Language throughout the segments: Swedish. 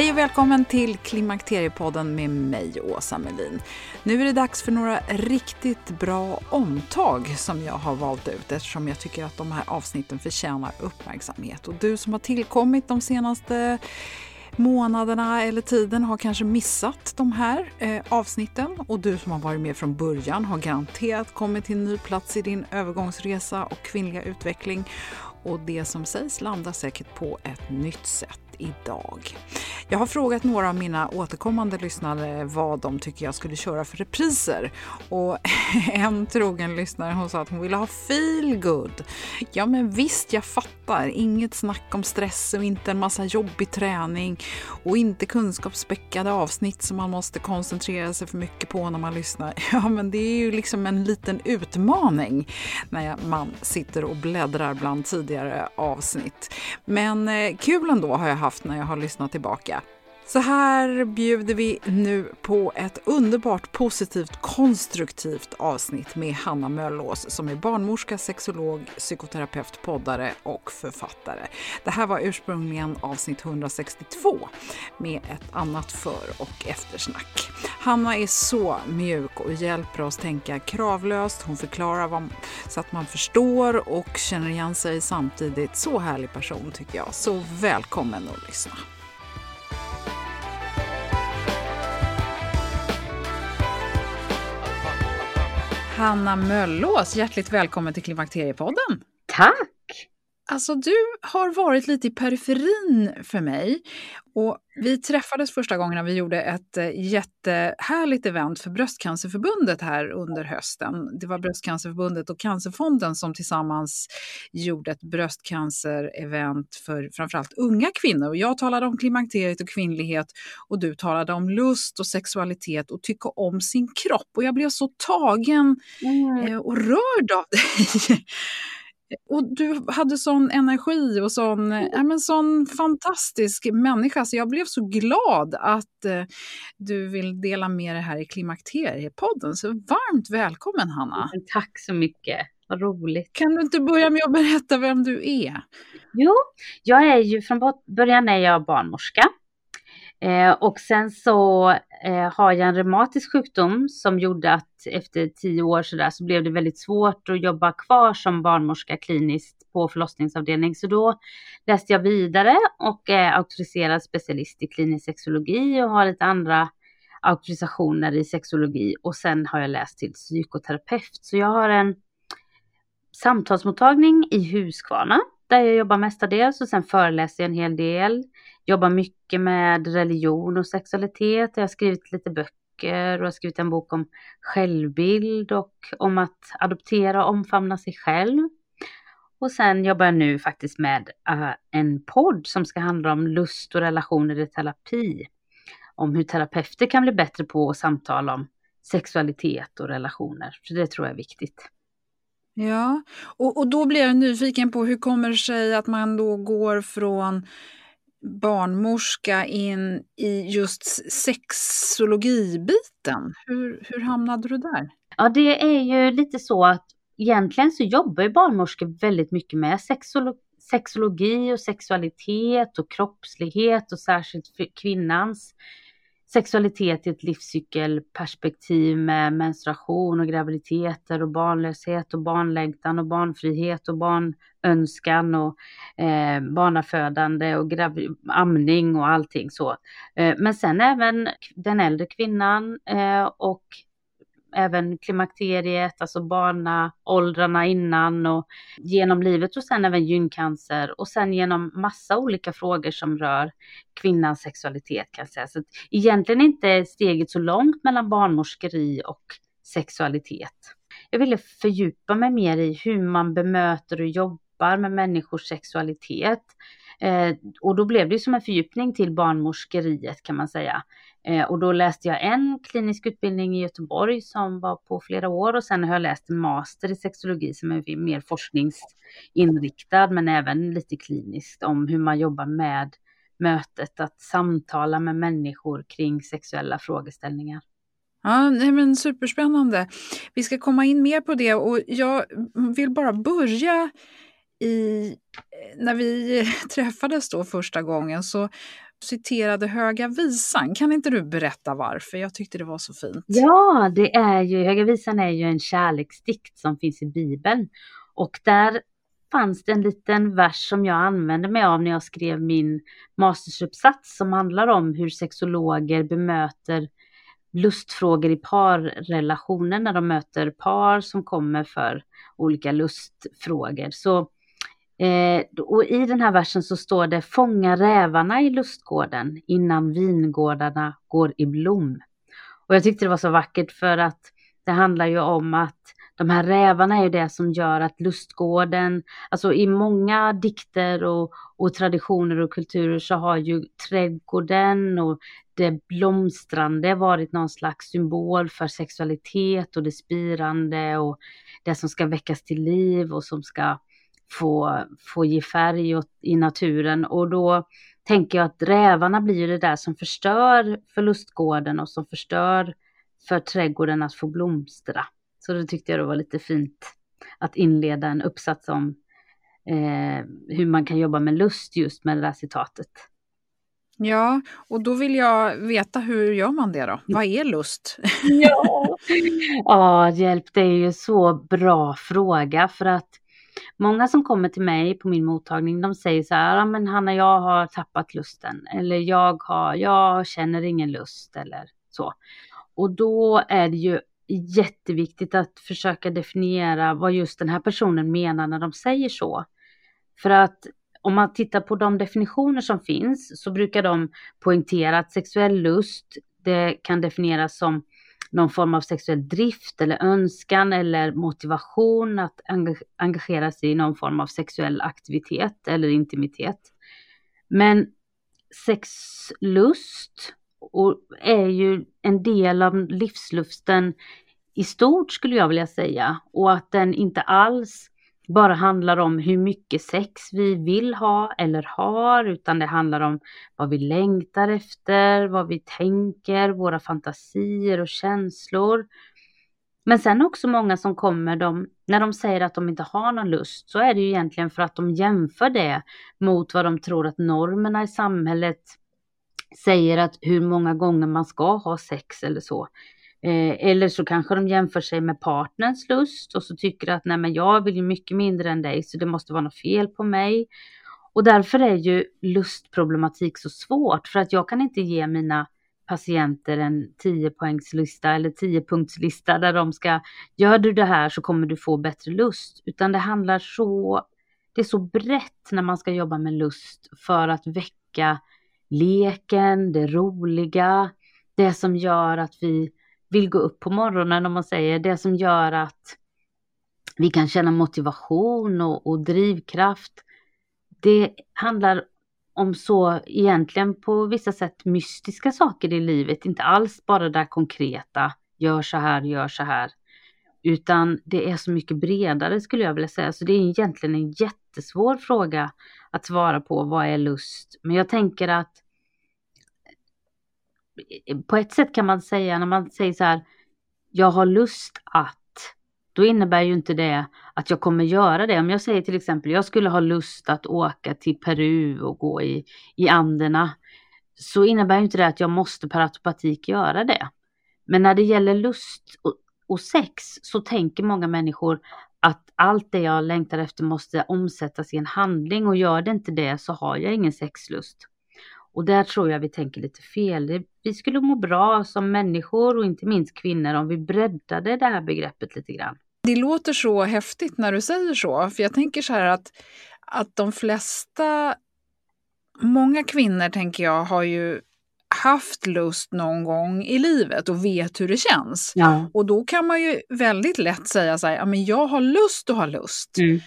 Hej och välkommen till Klimakteriepodden med mig, Åsa Melin. Nu är det dags för några riktigt bra omtag som jag har valt ut eftersom jag tycker att de här avsnitten förtjänar uppmärksamhet. Och du som har tillkommit de senaste månaderna eller tiden har kanske missat de här eh, avsnitten och du som har varit med från början har garanterat kommit till en ny plats i din övergångsresa och kvinnliga utveckling och det som sägs landar säkert på ett nytt sätt idag. Jag har frågat några av mina återkommande lyssnare vad de tycker jag skulle köra för repriser. Och en trogen lyssnare hon sa att hon ville ha feel good. Ja men visst, jag fattar. Inget snack om stress och inte en massa jobbig träning och inte kunskapsspäckade avsnitt som man måste koncentrera sig för mycket på när man lyssnar. Ja men det är ju liksom en liten utmaning när man sitter och bläddrar bland tidigare avsnitt. Men eh, kul ändå har jag haft haft när jag har lyssnat tillbaka. Så här bjuder vi nu på ett underbart positivt konstruktivt avsnitt med Hanna Möllås som är barnmorska, sexolog, psykoterapeut, poddare och författare. Det här var ursprungligen avsnitt 162 med ett annat för och eftersnack. Hanna är så mjuk och hjälper oss tänka kravlöst. Hon förklarar vad, så att man förstår och känner igen sig samtidigt. Så härlig person tycker jag. Så välkommen att lyssna. Hanna Möllås, hjärtligt välkommen till Klimakteriepodden. Tack! Alltså du har varit lite i periferin för mig och vi träffades första gången när vi gjorde ett eh, jättehärligt event för Bröstcancerförbundet här under hösten. Det var Bröstcancerförbundet och Cancerfonden som tillsammans gjorde ett bröstcancer-event för framförallt unga kvinnor. Och jag talade om klimakteriet och kvinnlighet och du talade om lust och sexualitet och tycka om sin kropp. Och jag blev så tagen Mm. eh, och rörd av dig. Och du hade sån energi och sån, ja, men sån fantastisk människa, så jag blev så glad att eh, du vill dela med dig här i Klimakteriepodden. Så varmt välkommen Hanna! Tack så mycket, vad roligt. Kan du inte börja med att berätta vem du är? Jo, jag är ju från början är jag barnmorska. Eh, och sen så eh, har jag en reumatisk sjukdom som gjorde att efter tio år så, där, så blev det väldigt svårt att jobba kvar som barnmorska kliniskt på förlossningsavdelning. Så då läste jag vidare och är auktoriserad specialist i klinisk sexologi och har lite andra auktorisationer i sexologi. Och sen har jag läst till psykoterapeut. Så jag har en samtalsmottagning i Huskvarna där jag jobbar mestadels och sen föreläser jag en hel del. Jobbar mycket med religion och sexualitet. Jag har skrivit lite böcker och har skrivit en bok om självbild och om att adoptera och omfamna sig själv. Och sen jobbar jag nu faktiskt med eh, en podd som ska handla om lust och relationer i terapi. Om hur terapeuter kan bli bättre på att samtala om sexualitet och relationer. Så det tror jag är viktigt. Ja, och, och då blir jag nyfiken på hur kommer det sig att man då går från barnmorska in i just sexologibiten. Hur, hur hamnade du där? Ja, det är ju lite så att egentligen så jobbar ju barnmorskor väldigt mycket med sexolo sexologi och sexualitet och kroppslighet och särskilt kvinnans sexualitet i ett livscykelperspektiv med menstruation och graviditeter och barnlöshet och barnlängtan och barnfrihet och barnönskan och eh, barnafödande och amning och allting så. Eh, men sen även den äldre kvinnan eh, och även klimakteriet, alltså barnaåldrarna innan och genom livet och sen även gyncancer och sen genom massa olika frågor som rör kvinnans sexualitet kan jag säga. Så egentligen inte steget så långt mellan barnmorskeri och sexualitet. Jag ville fördjupa mig mer i hur man bemöter och jobbar med människors sexualitet. Eh, och då blev det som en fördjupning till barnmorskeriet kan man säga. Eh, och då läste jag en klinisk utbildning i Göteborg som var på flera år och sen har jag läst en master i sexologi som är mer forskningsinriktad men även lite kliniskt om hur man jobbar med mötet, att samtala med människor kring sexuella frågeställningar. Ja, nej men superspännande. Vi ska komma in mer på det och jag vill bara börja i, när vi träffades då första gången så citerade Höga visan. Kan inte du berätta varför? Jag tyckte det var så fint. Ja, det är ju, Höga visan är ju en kärleksdikt som finns i Bibeln. Och där fanns det en liten vers som jag använde mig av när jag skrev min mastersuppsats som handlar om hur sexologer bemöter lustfrågor i parrelationer när de möter par som kommer för olika lustfrågor. Så Eh, och i den här versen så står det fånga rävarna i lustgården innan vingårdarna går i blom. Och jag tyckte det var så vackert för att det handlar ju om att de här rävarna är det som gör att lustgården, alltså i många dikter och, och traditioner och kulturer så har ju trädgården och det blomstrande varit någon slags symbol för sexualitet och det spirande och det som ska väckas till liv och som ska få, få ge färg åt, i naturen och då tänker jag att rävarna blir det där som förstör för lustgården och som förstör för trädgården att få blomstra. Så då tyckte jag det var lite fint att inleda en uppsats om eh, hur man kan jobba med lust just med det där citatet. Ja, och då vill jag veta hur gör man det då? Vad är lust? ja. ja, hjälp, det är ju så bra fråga för att Många som kommer till mig på min mottagning, de säger så här, ja men Hanna, jag har tappat lusten eller jag har, jag känner ingen lust eller så. Och då är det ju jätteviktigt att försöka definiera vad just den här personen menar när de säger så. För att om man tittar på de definitioner som finns så brukar de poängtera att sexuell lust, det kan definieras som någon form av sexuell drift eller önskan eller motivation att engagera sig i någon form av sexuell aktivitet eller intimitet. Men sexlust är ju en del av livslusten i stort skulle jag vilja säga och att den inte alls bara handlar om hur mycket sex vi vill ha eller har, utan det handlar om vad vi längtar efter, vad vi tänker, våra fantasier och känslor. Men sen också många som kommer, de, när de säger att de inte har någon lust, så är det ju egentligen för att de jämför det mot vad de tror att normerna i samhället säger att hur många gånger man ska ha sex eller så. Eh, eller så kanske de jämför sig med partners lust och så tycker att nej men jag vill ju mycket mindre än dig så det måste vara något fel på mig. Och därför är ju lustproblematik så svårt för att jag kan inte ge mina patienter en 10-poängslista eller 10-punktslista där de ska, gör du det här så kommer du få bättre lust. Utan det handlar så, det är så brett när man ska jobba med lust för att väcka leken, det roliga, det som gör att vi vill gå upp på morgonen om man säger, det som gör att vi kan känna motivation och, och drivkraft. Det handlar om så egentligen på vissa sätt mystiska saker i livet, inte alls bara det konkreta, gör så här, gör så här. Utan det är så mycket bredare skulle jag vilja säga. Så det är egentligen en jättesvår fråga att svara på. Vad är lust? Men jag tänker att på ett sätt kan man säga när man säger så här. Jag har lust att. Då innebär ju inte det att jag kommer göra det. Om jag säger till exempel jag skulle ha lust att åka till Peru och gå i, i Anderna. Så innebär ju inte det att jag måste per automatik göra det. Men när det gäller lust och, och sex så tänker många människor att allt det jag längtar efter måste omsättas i en handling och gör det inte det så har jag ingen sexlust. Och där tror jag vi tänker lite fel. Vi skulle må bra som människor och inte minst kvinnor om vi breddade det här begreppet lite grann. Det låter så häftigt när du säger så, för jag tänker så här att, att de flesta, många kvinnor tänker jag har ju haft lust någon gång i livet och vet hur det känns. Ja. Och då kan man ju väldigt lätt säga så här, ja men jag har lust att ha lust. Mm.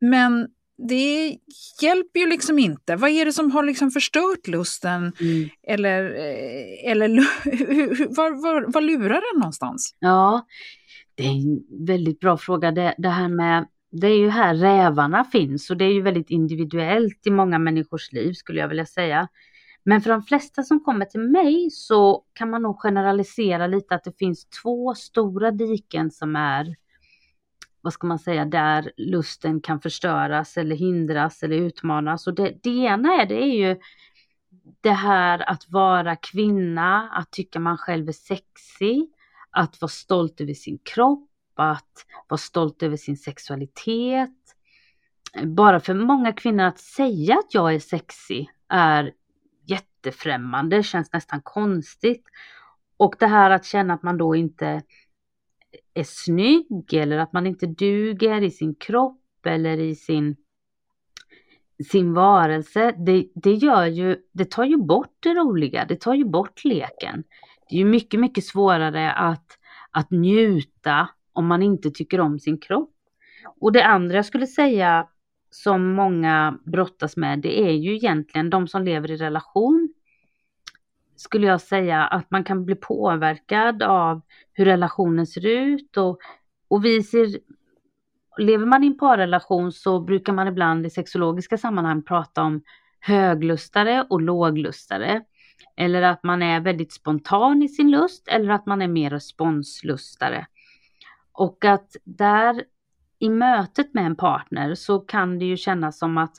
Men det hjälper ju liksom inte. Vad är det som har liksom förstört lusten? Mm. Eller, eh, eller var, var, var lurar den någonstans? Ja, det är en väldigt bra fråga. Det, det här med det är ju här rävarna finns och det är ju väldigt individuellt i många människors liv skulle jag vilja säga. Men för de flesta som kommer till mig så kan man nog generalisera lite att det finns två stora diken som är, vad ska man säga, där lusten kan förstöras eller hindras eller utmanas. Och det, det ena är, det är ju det här att vara kvinna, att tycka man själv är sexig, att vara stolt över sin kropp, att vara stolt över sin sexualitet. Bara för många kvinnor att säga att jag är sexig är jättefrämmande, känns nästan konstigt. Och det här att känna att man då inte är snygg eller att man inte duger i sin kropp eller i sin, sin varelse, det, det gör ju, det tar ju bort det roliga, det tar ju bort leken. Det är ju mycket, mycket svårare att, att njuta om man inte tycker om sin kropp. Och det andra jag skulle säga som många brottas med, det är ju egentligen de som lever i relation. Skulle jag säga att man kan bli påverkad av hur relationen ser ut och, och vi ser, lever man i en parrelation så brukar man ibland i sexologiska sammanhang prata om höglustare och låglustare. Eller att man är väldigt spontan i sin lust eller att man är mer responslustare. Och att där i mötet med en partner så kan det ju kännas som att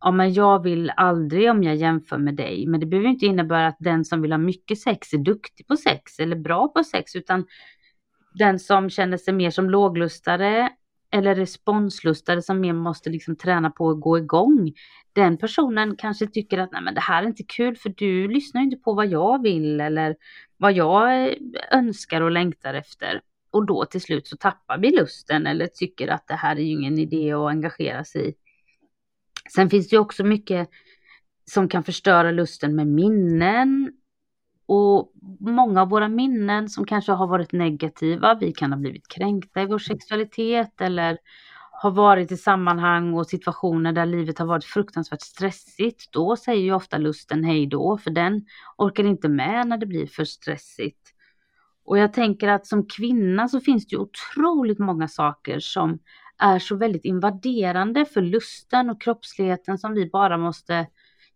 ja, men jag vill aldrig om jag jämför med dig. Men det behöver inte innebära att den som vill ha mycket sex är duktig på sex eller bra på sex, utan den som känner sig mer som låglustare eller responslustare som mer måste liksom träna på att gå igång. Den personen kanske tycker att Nej, men det här är inte kul för du lyssnar inte på vad jag vill eller vad jag eh, önskar och längtar efter och då till slut så tappar vi lusten eller tycker att det här är ju ingen idé att engagera sig i. Sen finns det ju också mycket som kan förstöra lusten med minnen. Och många av våra minnen som kanske har varit negativa, vi kan ha blivit kränkta i vår sexualitet eller har varit i sammanhang och situationer där livet har varit fruktansvärt stressigt, då säger ju ofta lusten hej då, för den orkar inte med när det blir för stressigt. Och jag tänker att som kvinna så finns det ju otroligt många saker som är så väldigt invaderande för lusten och kroppsligheten som vi bara måste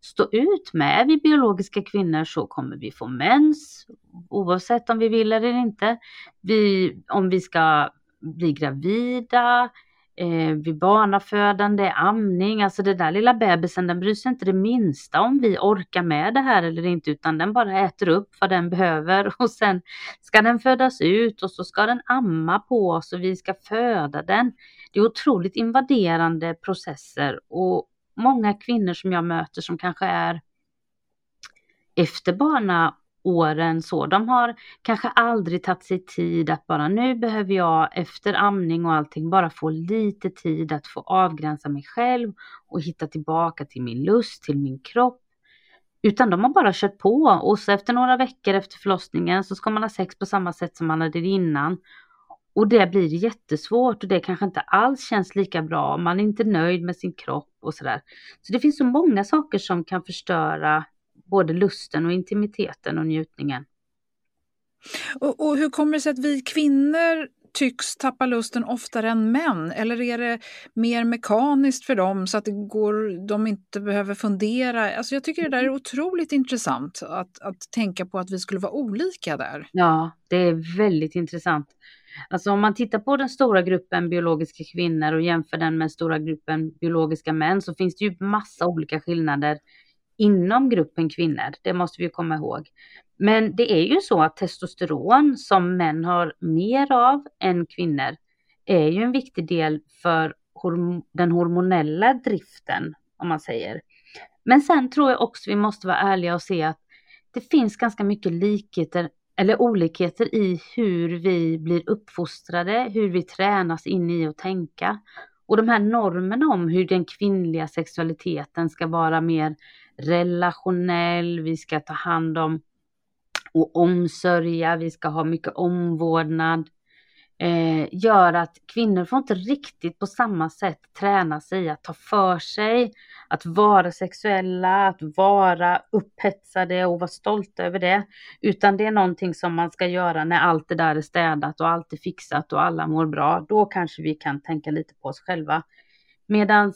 stå ut med. Är vi biologiska kvinnor så kommer vi få mens oavsett om vi vill eller inte. Vi, om vi ska bli gravida, eh, vid barnafödande, amning, alltså det där lilla bebisen den bryr sig inte det minsta om vi orkar med det här eller inte utan den bara äter upp vad den behöver och sen ska den födas ut och så ska den amma på oss och vi ska föda den. Det är otroligt invaderande processer och många kvinnor som jag möter som kanske är efter barna åren så. De har kanske aldrig tagit sig tid att bara nu behöver jag efter amning och allting bara få lite tid att få avgränsa mig själv och hitta tillbaka till min lust, till min kropp. Utan de har bara kört på och så efter några veckor efter förlossningen så ska man ha sex på samma sätt som man hade innan. Och det blir jättesvårt och det kanske inte alls känns lika bra. Man är inte nöjd med sin kropp och sådär. Så det finns så många saker som kan förstöra både lusten och intimiteten och njutningen. Och, och hur kommer det sig att vi kvinnor tycks tappa lusten oftare än män? Eller är det mer mekaniskt för dem så att det går, de inte behöver fundera? Alltså jag tycker det där är otroligt intressant att, att tänka på att vi skulle vara olika där. Ja, det är väldigt intressant. Alltså om man tittar på den stora gruppen biologiska kvinnor och jämför den med stora gruppen biologiska män så finns det ju massa olika skillnader inom gruppen kvinnor. Det måste vi komma ihåg. Men det är ju så att testosteron som män har mer av än kvinnor är ju en viktig del för den hormonella driften om man säger. Men sen tror jag också vi måste vara ärliga och se att det finns ganska mycket likheter eller olikheter i hur vi blir uppfostrade, hur vi tränas in i att tänka. Och de här normerna om hur den kvinnliga sexualiteten ska vara mer relationell, vi ska ta hand om och omsörja, vi ska ha mycket omvårdnad. Eh, gör att kvinnor får inte riktigt på samma sätt träna sig att ta för sig, att vara sexuella, att vara upphetsade och vara stolta över det. Utan det är någonting som man ska göra när allt det där är städat och allt är fixat och alla mår bra. Då kanske vi kan tänka lite på oss själva. Medan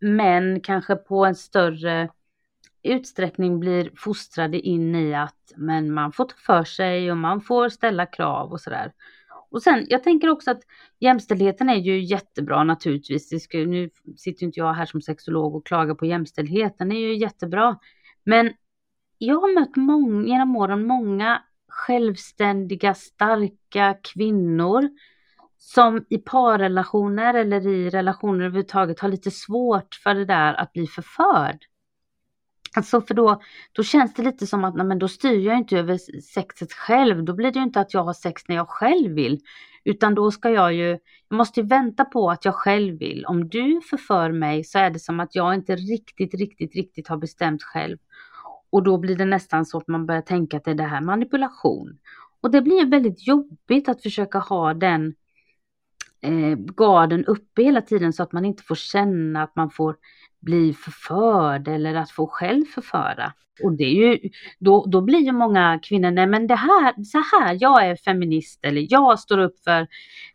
män kanske på en större utsträckning blir fostrade in i att men man får ta för sig och man får ställa krav och sådär. Och sen, jag tänker också att jämställdheten är ju jättebra naturligtvis. Det ska, nu sitter inte jag här som sexolog och klagar på jämställdheten, den är ju jättebra. Men jag har mött många, genom åren många självständiga, starka kvinnor som i parrelationer eller i relationer överhuvudtaget har lite svårt för det där att bli förförd. Alltså för då, då känns det lite som att nej, men då styr jag inte över sexet själv. Då blir det ju inte att jag har sex när jag själv vill. Utan då ska jag ju, jag måste ju vänta på att jag själv vill. Om du förför mig så är det som att jag inte riktigt, riktigt, riktigt har bestämt själv. Och då blir det nästan så att man börjar tänka att det är det här manipulation. Och det blir väldigt jobbigt att försöka ha den eh, garden uppe hela tiden så att man inte får känna att man får bli förförd eller att få själv förföra. Och det är ju, då, då blir ju många kvinnor, nej men det här, så här, jag är feminist eller jag står upp för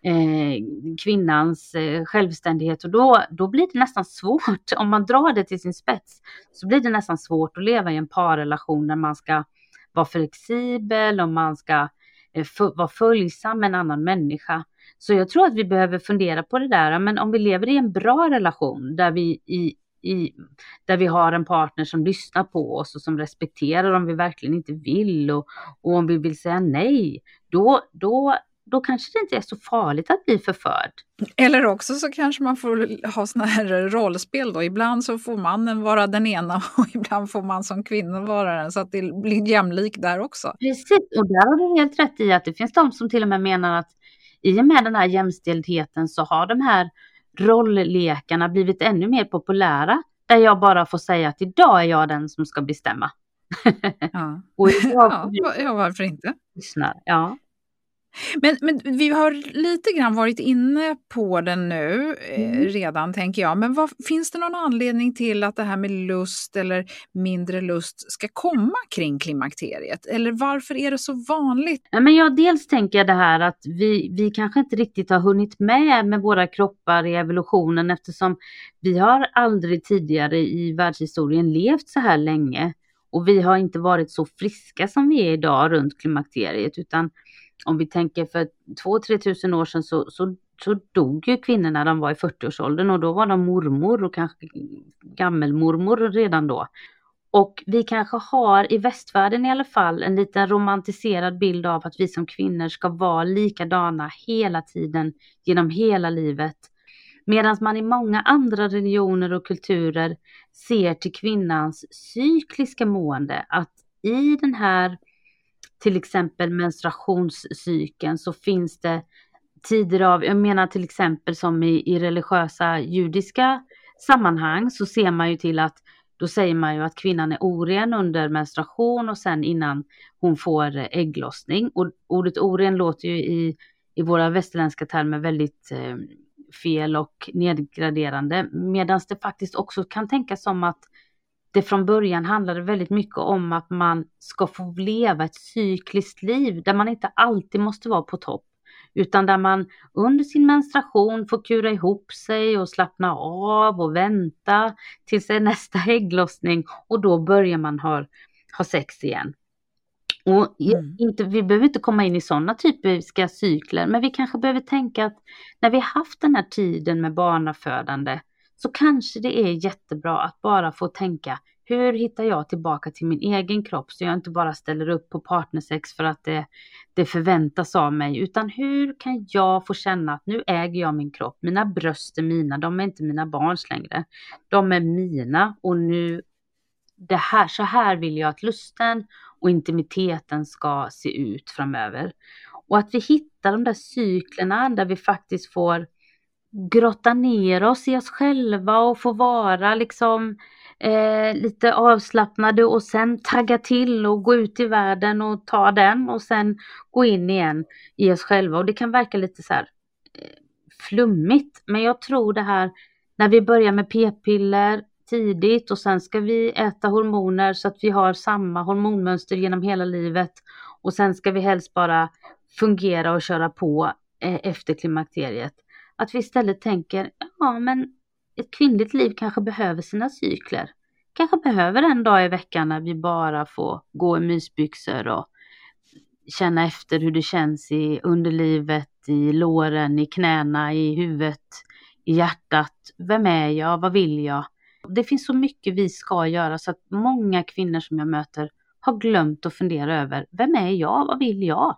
eh, kvinnans eh, självständighet och då, då blir det nästan svårt, om man drar det till sin spets, så blir det nästan svårt att leva i en parrelation där man ska vara flexibel och man ska eh, vara följsam med en annan människa. Så jag tror att vi behöver fundera på det där, men om vi lever i en bra relation där vi i i, där vi har en partner som lyssnar på oss och som respekterar om vi verkligen inte vill och, och om vi vill säga nej, då, då, då kanske det inte är så farligt att bli förförd. Eller också så kanske man får ha såna här rollspel då. Ibland så får mannen vara den ena och ibland får man som kvinna vara den så att det blir jämlikt där också. Precis, och där har du helt rätt i att det finns de som till och med menar att i och med den här jämställdheten så har de här rolllekarna blivit ännu mer populära. Där jag bara får säga att idag är jag den som ska bestämma. Ja, och jag, ja varför inte? Lyssnar. Ja. Men, men vi har lite grann varit inne på den nu eh, mm. redan, tänker jag. Men vad, finns det någon anledning till att det här med lust eller mindre lust ska komma kring klimakteriet? Eller varför är det så vanligt? Ja, men jag, dels tänker jag det här att vi, vi kanske inte riktigt har hunnit med med våra kroppar i evolutionen eftersom vi har aldrig tidigare i världshistorien levt så här länge. Och vi har inte varit så friska som vi är idag runt klimakteriet utan om vi tänker för 2-3 tusen år sedan så, så, så dog ju kvinnor när de var i 40-årsåldern och då var de mormor och kanske gammelmormor redan då. Och vi kanske har i västvärlden i alla fall en liten romantiserad bild av att vi som kvinnor ska vara likadana hela tiden genom hela livet. Medan man i många andra religioner och kulturer ser till kvinnans cykliska mående, att i den här till exempel menstruationscykeln så finns det tider av, jag menar till exempel som i, i religiösa judiska sammanhang så ser man ju till att då säger man ju att kvinnan är oren under menstruation och sen innan hon får ägglossning. Och ordet oren låter ju i, i våra västerländska termer väldigt eh, fel och nedgraderande, medan det faktiskt också kan tänkas som att det från början handlade väldigt mycket om att man ska få leva ett cykliskt liv där man inte alltid måste vara på topp utan där man under sin menstruation får kura ihop sig och slappna av och vänta tills det är nästa ägglossning och då börjar man ha, ha sex igen. Och mm. inte, vi behöver inte komma in i sådana typiska cykler, men vi kanske behöver tänka att när vi haft den här tiden med barnafödande så kanske det är jättebra att bara få tänka hur hittar jag tillbaka till min egen kropp så jag inte bara ställer upp på partnersex för att det, det förväntas av mig, utan hur kan jag få känna att nu äger jag min kropp, mina bröst är mina, de är inte mina barns längre. De är mina och nu, det här, så här vill jag att lusten och intimiteten ska se ut framöver. Och att vi hittar de där cyklerna där vi faktiskt får grotta ner oss i oss själva och få vara liksom eh, lite avslappnade och sen tagga till och gå ut i världen och ta den och sen gå in igen i oss själva. Och det kan verka lite så här eh, flummigt, men jag tror det här när vi börjar med p-piller tidigt och sen ska vi äta hormoner så att vi har samma hormonmönster genom hela livet och sen ska vi helst bara fungera och köra på eh, efter klimakteriet. Att vi istället tänker, ja men ett kvinnligt liv kanske behöver sina cykler. Kanske behöver en dag i veckan när vi bara får gå i mysbyxor och känna efter hur det känns i underlivet, i låren, i knäna, i huvudet, i hjärtat. Vem är jag? Vad vill jag? Det finns så mycket vi ska göra så att många kvinnor som jag möter har glömt att fundera över vem är jag? Vad vill jag?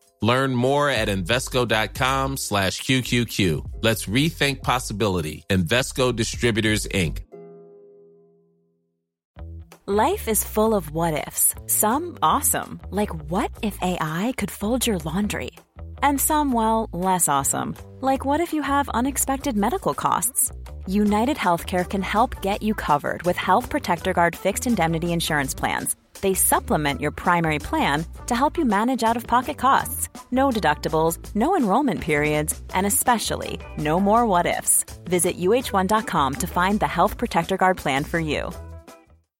Learn more at Invesco.com slash QQQ. Let's rethink possibility. Investco Distributors, Inc. Life is full of what ifs. Some awesome, like what if AI could fold your laundry? And some, well, less awesome, like what if you have unexpected medical costs? United Healthcare can help get you covered with Health Protector Guard fixed indemnity insurance plans they supplement your primary plan to help you manage out of pocket costs. No deductibles, no enrollment periods, and especially no more what ifs. Visit uh1.com to find the Health Protector Guard plan for you.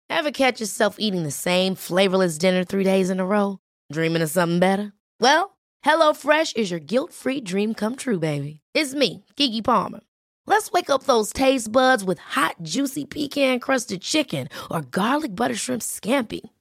Ever catch yourself eating the same flavorless dinner three days in a row? Dreaming of something better? Well, HelloFresh is your guilt free dream come true, baby. It's me, Gigi Palmer. Let's wake up those taste buds with hot, juicy pecan crusted chicken or garlic butter shrimp scampi.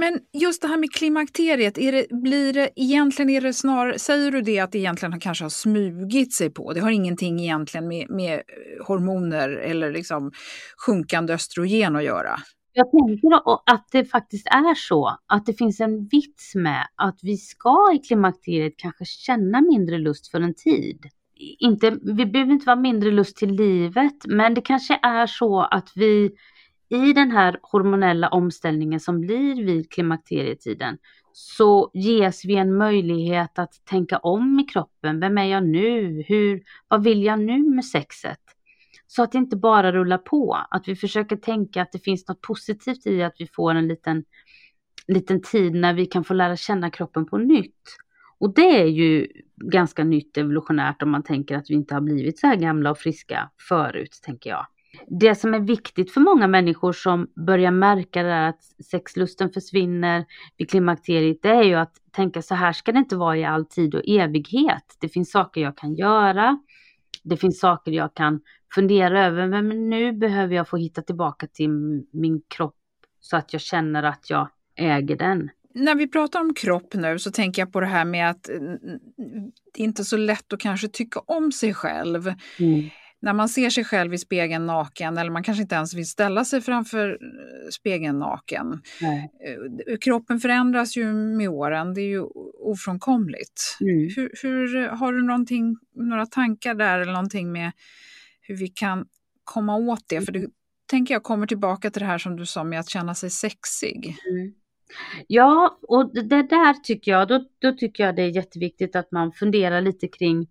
Men just det här med klimakteriet, är det, blir det, egentligen är det snarare, säger du det att det egentligen kanske har smugit sig på? Det har ingenting egentligen med, med hormoner eller liksom sjunkande östrogen att göra? Jag tänker att det faktiskt är så att det finns en vits med att vi ska i klimakteriet kanske känna mindre lust för en tid. Inte, vi behöver inte vara mindre lust till livet, men det kanske är så att vi i den här hormonella omställningen som blir vid klimakterietiden så ges vi en möjlighet att tänka om i kroppen. Vem är jag nu? Hur, vad vill jag nu med sexet? Så att det inte bara rullar på, att vi försöker tänka att det finns något positivt i att vi får en liten, liten tid när vi kan få lära känna kroppen på nytt. Och det är ju ganska nytt evolutionärt om man tänker att vi inte har blivit så här gamla och friska förut, tänker jag det som är viktigt för många människor som börjar märka det att sexlusten försvinner vid klimakteriet, det är ju att tänka så här ska det inte vara i all tid och evighet. Det finns saker jag kan göra. Det finns saker jag kan fundera över, men nu behöver jag få hitta tillbaka till min kropp så att jag känner att jag äger den. När vi pratar om kropp nu så tänker jag på det här med att det är inte så lätt att kanske tycka om sig själv. Mm när man ser sig själv i spegeln naken eller man kanske inte ens vill ställa sig framför eh, spegeln naken. Nej. Eh, kroppen förändras ju med åren, det är ju ofrånkomligt. Mm. Hur, hur, har du några tankar där eller någonting med hur vi kan komma åt det? För det tänker jag kommer tillbaka till det här som du sa med att känna sig sexig. Mm. Ja, och det där tycker jag, då, då tycker jag det är jätteviktigt att man funderar lite kring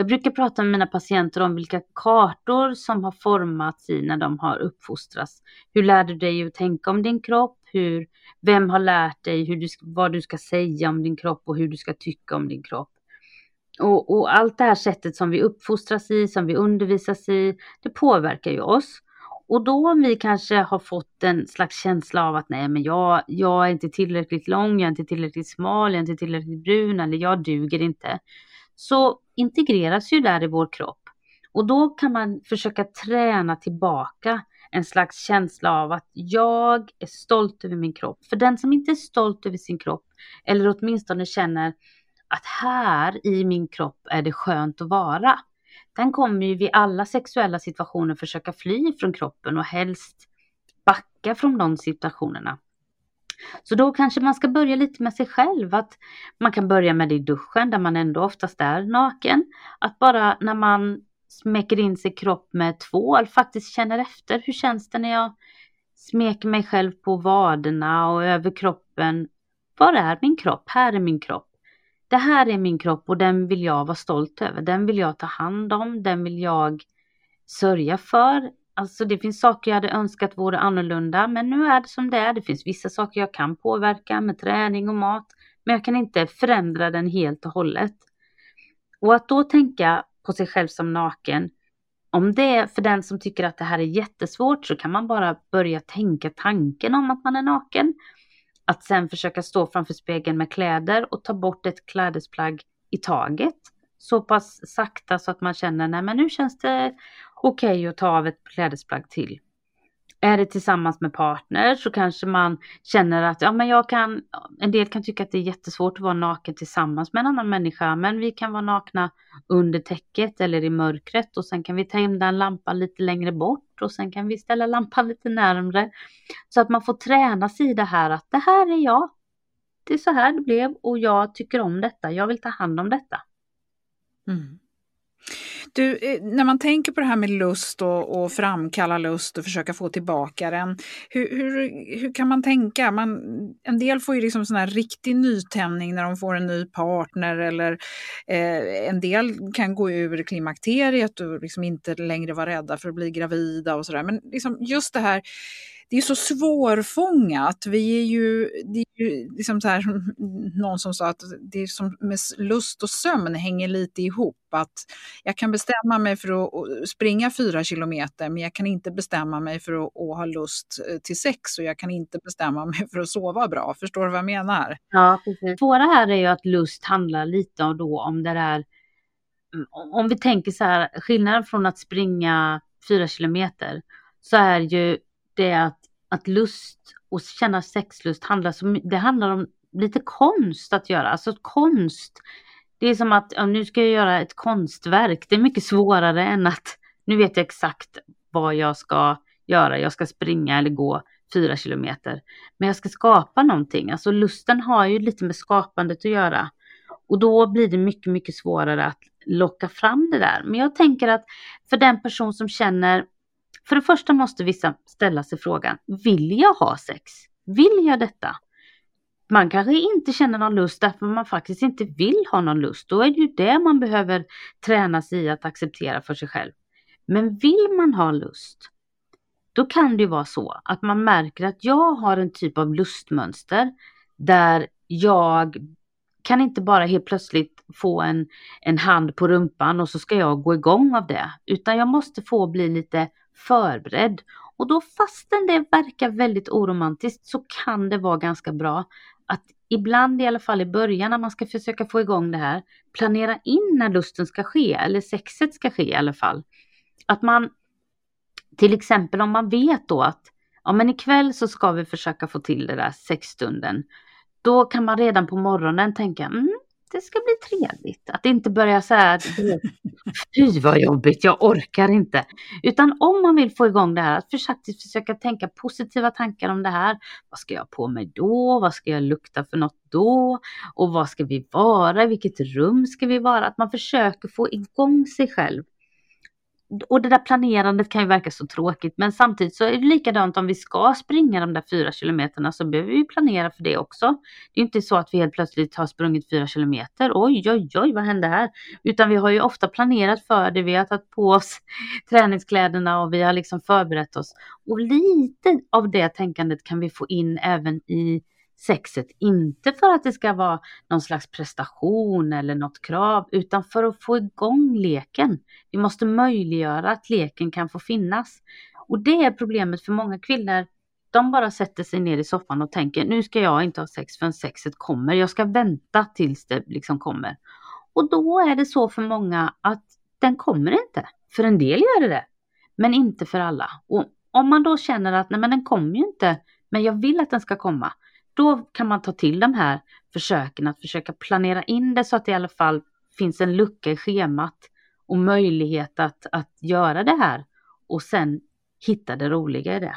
jag brukar prata med mina patienter om vilka kartor som har formats i när de har uppfostrats. Hur lär du dig att tänka om din kropp? Hur, vem har lärt dig hur du, vad du ska säga om din kropp och hur du ska tycka om din kropp? Och, och, allt det här sättet som vi uppfostras i, som vi undervisas i, det påverkar ju oss. Och då om vi kanske har fått en slags känsla av att nej, men jag, jag är inte tillräckligt lång, jag är inte tillräckligt smal, jag är inte tillräckligt brun eller jag duger inte så integreras ju där i vår kropp. Och då kan man försöka träna tillbaka en slags känsla av att jag är stolt över min kropp. För den som inte är stolt över sin kropp, eller åtminstone känner att här i min kropp är det skönt att vara, den kommer ju vid alla sexuella situationer försöka fly från kroppen och helst backa från de situationerna. Så då kanske man ska börja lite med sig själv. Att man kan börja med det i duschen där man ändå oftast är naken. Att bara när man smeker in sig kropp med tvål faktiskt känner efter. Hur känns det när jag smeker mig själv på vaderna och över kroppen? Var är min kropp? Här är min kropp. Det här är min kropp och den vill jag vara stolt över. Den vill jag ta hand om. Den vill jag sörja för. Alltså det finns saker jag hade önskat vore annorlunda, men nu är det som det är. Det finns vissa saker jag kan påverka med träning och mat, men jag kan inte förändra den helt och hållet. Och att då tänka på sig själv som naken, om det är för den som tycker att det här är jättesvårt så kan man bara börja tänka tanken om att man är naken. Att sen försöka stå framför spegeln med kläder och ta bort ett klädesplagg i taget. Så pass sakta så att man känner, nej men nu känns det okej okay att ta av ett klädesplagg till. Är det tillsammans med partner så kanske man känner att ja, men jag kan, en del kan tycka att det är jättesvårt att vara naken tillsammans med en annan människa, men vi kan vara nakna under täcket eller i mörkret och sen kan vi tända en lampa lite längre bort och sen kan vi ställa lampan lite närmre. Så att man får träna sig i det här att det här är jag. Det är så här det blev och jag tycker om detta. Jag vill ta hand om detta. Mm. Du, eh, när man tänker på det här med lust och, och framkalla lust och försöka få tillbaka den, hur, hur, hur kan man tänka? Man, en del får ju liksom sån här riktig nytändning när de får en ny partner eller eh, en del kan gå ur klimakteriet och liksom inte längre vara rädda för att bli gravida och sådär. Men liksom just det här det är så svårfångat. Vi är ju, det är ju liksom så här, någon som sa att det är som med lust och sömn hänger lite ihop. Att jag kan bestämma mig för att springa fyra kilometer men jag kan inte bestämma mig för att, att ha lust eh, till sex och jag kan inte bestämma mig för att sova bra. Förstår du vad jag menar? Ja, precis. Svåra här är ju att lust handlar lite om, då, om det där mm, om vi tänker så här, skillnaden från att springa fyra kilometer så är ju det att, att lust och känna sexlust handlar, så, det handlar om lite konst att göra. Alltså konst, det är som att ja, nu ska jag göra ett konstverk. Det är mycket svårare än att nu vet jag exakt vad jag ska göra. Jag ska springa eller gå fyra kilometer. Men jag ska skapa någonting. Alltså lusten har ju lite med skapandet att göra. Och då blir det mycket, mycket svårare att locka fram det där. Men jag tänker att för den person som känner för det första måste vissa ställa sig frågan, vill jag ha sex? Vill jag detta? Man kanske inte känner någon lust därför man faktiskt inte vill ha någon lust. Då är det ju det man behöver träna sig i att acceptera för sig själv. Men vill man ha lust, då kan det ju vara så att man märker att jag har en typ av lustmönster där jag kan inte bara helt plötsligt få en, en hand på rumpan och så ska jag gå igång av det, utan jag måste få bli lite förberedd. Och då fastän det verkar väldigt oromantiskt så kan det vara ganska bra att ibland i alla fall i början när man ska försöka få igång det här, planera in när lusten ska ske eller sexet ska ske i alla fall. Att man till exempel om man vet då att ja men ikväll så ska vi försöka få till det där sexstunden. Då kan man redan på morgonen tänka, mm, det ska bli trevligt. Att inte börja så här, fy vad jobbigt, jag orkar inte. Utan om man vill få igång det här, att faktiskt försöka tänka positiva tankar om det här. Vad ska jag på mig då? Vad ska jag lukta för något då? Och vad ska vi vara? I vilket rum ska vi vara? Att man försöker få igång sig själv och det där planerandet kan ju verka så tråkigt men samtidigt så är det likadant om vi ska springa de där fyra kilometerna så behöver vi planera för det också. Det är inte så att vi helt plötsligt har sprungit fyra kilometer. Oj, oj, oj, vad hände här? Utan vi har ju ofta planerat för det. Vi har tagit på oss träningskläderna och vi har liksom förberett oss. Och lite av det tänkandet kan vi få in även i sexet. Inte för att det ska vara någon slags prestation eller något krav, utan för att få igång leken. Vi måste möjliggöra att leken kan få finnas. Och det är problemet för många kvinnor. De bara sätter sig ner i soffan och tänker nu ska jag inte ha sex förrän sexet kommer. Jag ska vänta tills det liksom kommer. Och då är det så för många att den kommer inte. För en del gör det det, men inte för alla. Och om man då känner att nej men den kommer ju inte, men jag vill att den ska komma då kan man ta till de här försöken att försöka planera in det så att det i alla fall finns en lucka i schemat och möjlighet att, att göra det här och sen hitta det roliga i det.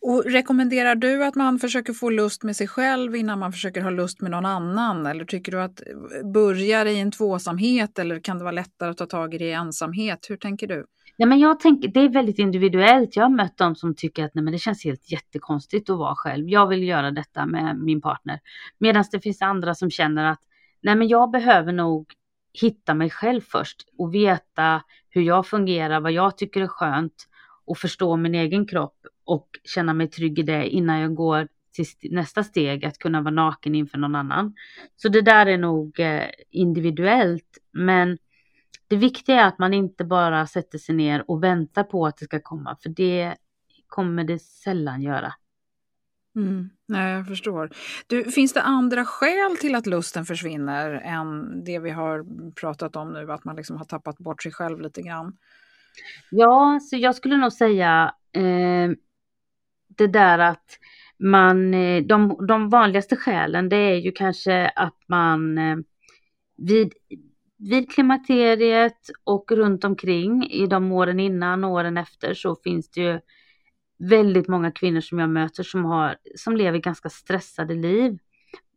Och rekommenderar du att man försöker få lust med sig själv innan man försöker ha lust med någon annan? Eller tycker du att eh, börjar i en tvåsamhet eller kan det vara lättare att ta tag i det i ensamhet? Hur tänker du? Ja, men jag tänker, det är väldigt individuellt. Jag har mött de som tycker att nej, men det känns helt jättekonstigt att vara själv. Jag vill göra detta med min partner. Medan det finns andra som känner att nej, men jag behöver nog hitta mig själv först och veta hur jag fungerar, vad jag tycker är skönt och förstå min egen kropp och känna mig trygg i det innan jag går till nästa steg, att kunna vara naken inför någon annan. Så det där är nog eh, individuellt, men det viktiga är att man inte bara sätter sig ner och väntar på att det ska komma, för det kommer det sällan göra. Mm, nej, jag förstår. Du, finns det andra skäl till att lusten försvinner än det vi har pratat om nu, att man liksom har tappat bort sig själv lite grann? Ja, så jag skulle nog säga eh, det där att man, eh, de, de vanligaste skälen det är ju kanske att man eh, vid vid klimakteriet och runt omkring i de åren innan och åren efter så finns det ju väldigt många kvinnor som jag möter som, har, som lever ganska stressade liv.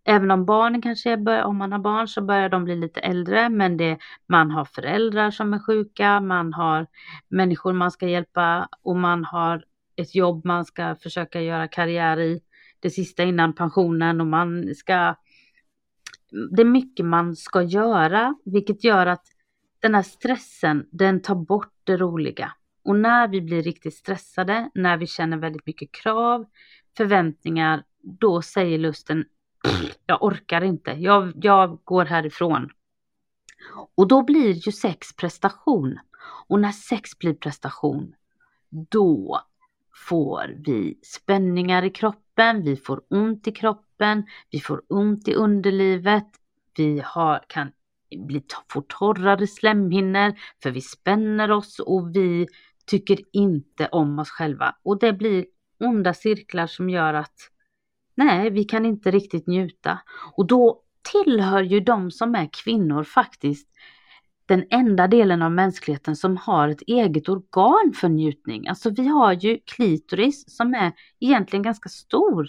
Även om barnen kanske är, om man har barn så börjar de bli lite äldre, men det, man har föräldrar som är sjuka, man har människor man ska hjälpa och man har ett jobb man ska försöka göra karriär i, det sista innan pensionen och man ska det är mycket man ska göra, vilket gör att den här stressen, den tar bort det roliga. Och när vi blir riktigt stressade, när vi känner väldigt mycket krav, förväntningar, då säger lusten, jag orkar inte, jag, jag går härifrån. Och då blir ju sex prestation. Och när sex blir prestation, då får vi spänningar i kroppen, vi får ont i kroppen, vi får ont i underlivet, vi har, kan bli, få torrare slemhinnor för vi spänner oss och vi tycker inte om oss själva. Och det blir onda cirklar som gör att nej, vi kan inte riktigt njuta. Och då tillhör ju de som är kvinnor faktiskt den enda delen av mänskligheten som har ett eget organ för njutning. Alltså vi har ju klitoris som är egentligen ganska stor.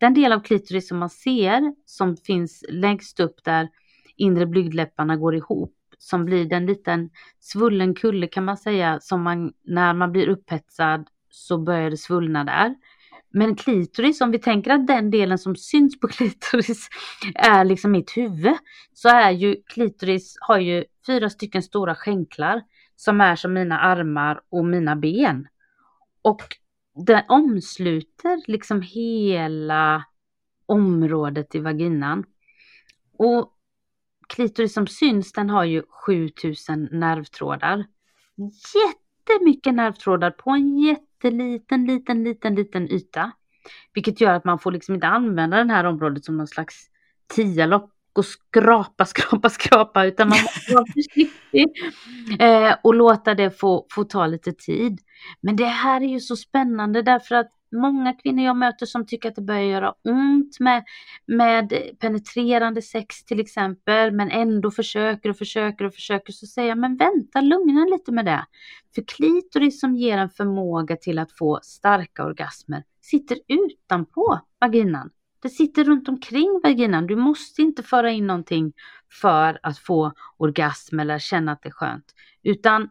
Den del av klitoris som man ser som finns längst upp där inre blygdläpparna går ihop som blir den liten svullen kulle kan man säga som man när man blir upphetsad så börjar det svullna där. Men klitoris, om vi tänker att den delen som syns på klitoris är liksom mitt huvud, så är ju klitoris har ju fyra stycken stora skänklar som är som mina armar och mina ben. Och den omsluter liksom hela området i vaginan. Och klitoris som syns, den har ju 7000 nervtrådar. jättemycket nervtrådar på en jätteliten, liten, liten, liten yta. Vilket gör att man får liksom inte använda det här området som någon slags tialopp och skrapa, skrapa, skrapa, utan man måste vara försiktig eh, och låta det få, få ta lite tid. Men det här är ju så spännande därför att många kvinnor jag möter som tycker att det börjar göra ont med, med penetrerande sex till exempel, men ändå försöker och försöker och försöker, så säger jag, men vänta, lugna lite med det. För klitoris som ger en förmåga till att få starka orgasmer sitter utanpå vaginan. Det sitter runt omkring vaginan. Du måste inte föra in någonting för att få orgasm eller känna att det är skönt. Utan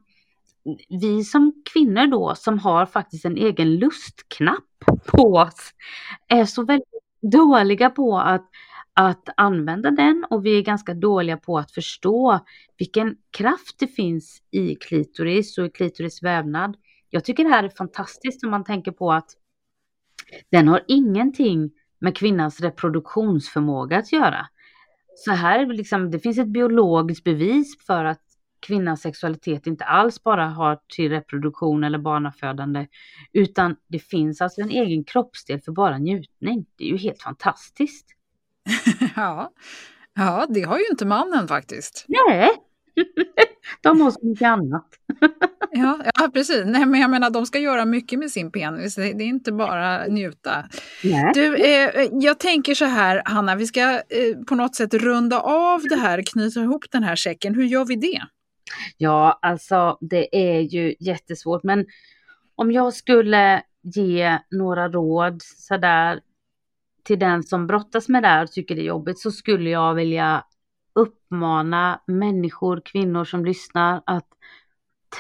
vi som kvinnor då som har faktiskt en egen lustknapp på oss är så väldigt dåliga på att, att använda den och vi är ganska dåliga på att förstå vilken kraft det finns i klitoris och i klitoris vävnad. Jag tycker det här är fantastiskt om man tänker på att den har ingenting med kvinnans reproduktionsförmåga att göra. Så här liksom, det finns ett biologiskt bevis för att kvinnans sexualitet inte alls bara har till reproduktion eller barnafödande, utan det finns alltså en egen kroppsdel för bara njutning. Det är ju helt fantastiskt. ja. ja, det har ju inte mannen faktiskt. Nej, de har så mycket annat. ja, ja, precis. Nej, men jag menar, de ska göra mycket med sin penis. Det, är inte bara njuta. Nej. Du, eh, jag tänker så här, Hanna, vi ska eh, på något sätt runda av det här, knyta ihop den här säcken. Hur gör vi det? Ja, alltså det är ju jättesvårt, men om jag skulle ge några råd sådär till den som brottas med det här och tycker det är jobbigt så skulle jag vilja uppmana människor, kvinnor som lyssnar att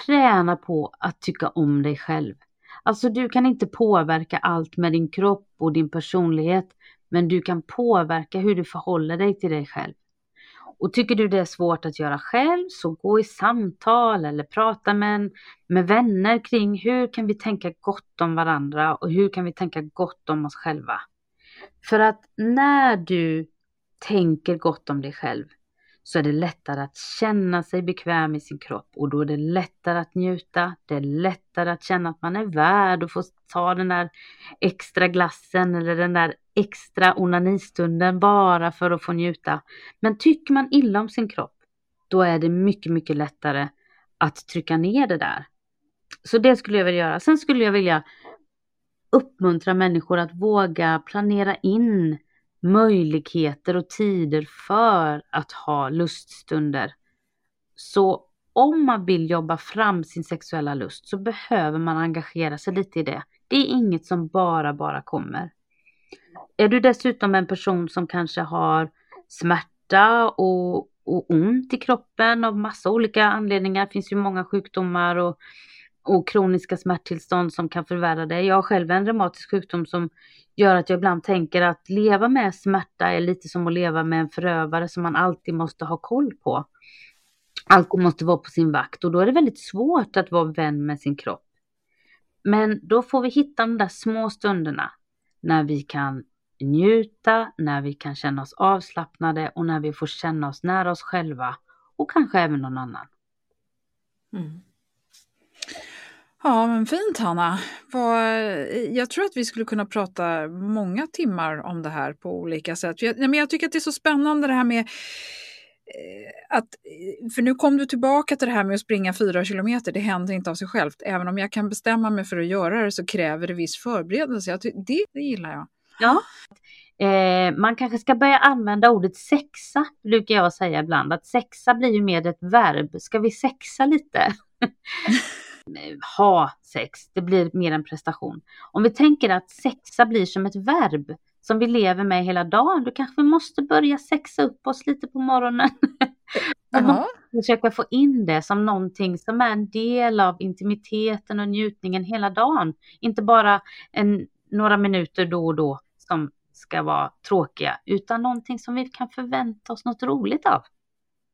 träna på att tycka om dig själv. Alltså du kan inte påverka allt med din kropp och din personlighet, men du kan påverka hur du förhåller dig till dig själv. Och tycker du det är svårt att göra själv så gå i samtal eller prata med, med vänner kring hur kan vi tänka gott om varandra och hur kan vi tänka gott om oss själva. För att när du tänker gott om dig själv så är det lättare att känna sig bekväm i sin kropp och då är det lättare att njuta. Det är lättare att känna att man är värd att få ta den där extra glassen eller den där extra onanistunden bara för att få njuta. Men tycker man illa om sin kropp, då är det mycket, mycket lättare att trycka ner det där. Så det skulle jag vilja göra. Sen skulle jag vilja uppmuntra människor att våga planera in möjligheter och tider för att ha luststunder. Så om man vill jobba fram sin sexuella lust så behöver man engagera sig lite i det. Det är inget som bara, bara kommer. Är du dessutom en person som kanske har smärta och, och ont i kroppen av massa olika anledningar, det finns ju många sjukdomar och, och kroniska smärttillstånd som kan förvärra det. Jag har själv en reumatisk sjukdom som gör att jag ibland tänker att leva med smärta är lite som att leva med en förövare som man alltid måste ha koll på. Alltid måste vara på sin vakt och då är det väldigt svårt att vara vän med sin kropp. Men då får vi hitta de där små stunderna när vi kan njuta, när vi kan känna oss avslappnade och när vi får känna oss nära oss själva och kanske även någon annan. Mm. Ja, men fint Hanna. Jag tror att vi skulle kunna prata många timmar om det här på olika sätt. Jag tycker att det är så spännande det här med eh, att, eh, för nu kom du tillbaka till det här med att springa fyra kilometer, det händer inte av sig självt. Även om jag kan bestämma mig för att göra det så kräver det viss förberedelse. Det, det gillar jag. Ja. Eh, man kanske ska börja använda ordet sexa, brukar jag säga ibland. Att sexa blir ju mer ett verb. Ska vi sexa lite? ha sex, det blir mer en prestation. Om vi tänker att sexa blir som ett verb som vi lever med hela dagen, då kanske vi måste börja sexa upp oss lite på morgonen. Försöka få in det som någonting som är en del av intimiteten och njutningen hela dagen. Inte bara en, några minuter då och då som ska vara tråkiga, utan någonting som vi kan förvänta oss något roligt av.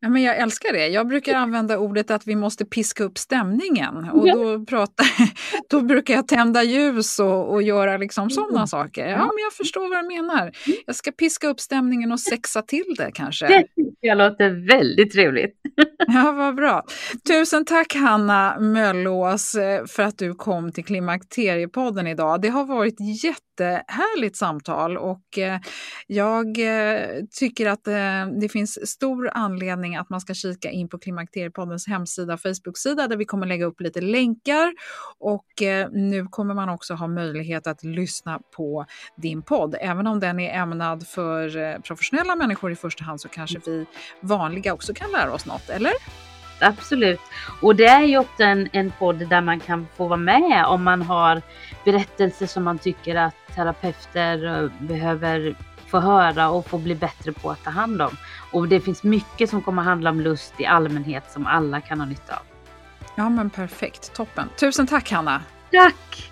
Ja, men jag älskar det. Jag brukar använda ordet att vi måste piska upp stämningen. Och då, prata, då brukar jag tända ljus och, och göra liksom sådana mm. saker. Ja, men jag förstår vad du menar. Jag ska piska upp stämningen och sexa till det kanske. Det tycker jag låter väldigt trevligt. Ja, vad bra. Tusen tack Hanna Möllås eh, för att du kom till Klimakteriepodden idag. Det har varit jättehärligt samtal och eh, jag eh, tycker att eh, det finns stor anledning att man ska kika in på Klimakteriepoddens hemsida och Facebook-sida där vi kommer lägga upp lite länkar och nu kommer man också ha möjlighet att lyssna på din podd. Även om den är ämnad för professionella människor i första hand så kanske vi vanliga också kan lära oss något, eller? Absolut. Och det är ju också en, en podd där man kan få vara med om man har berättelser som man tycker att terapeuter eh, behöver få höra och få bli bättre på att ta hand om. Och det finns mycket som kommer handla om lust i allmänhet som alla kan ha nytta av. Ja men perfekt, toppen. Tusen tack Hanna! Tack!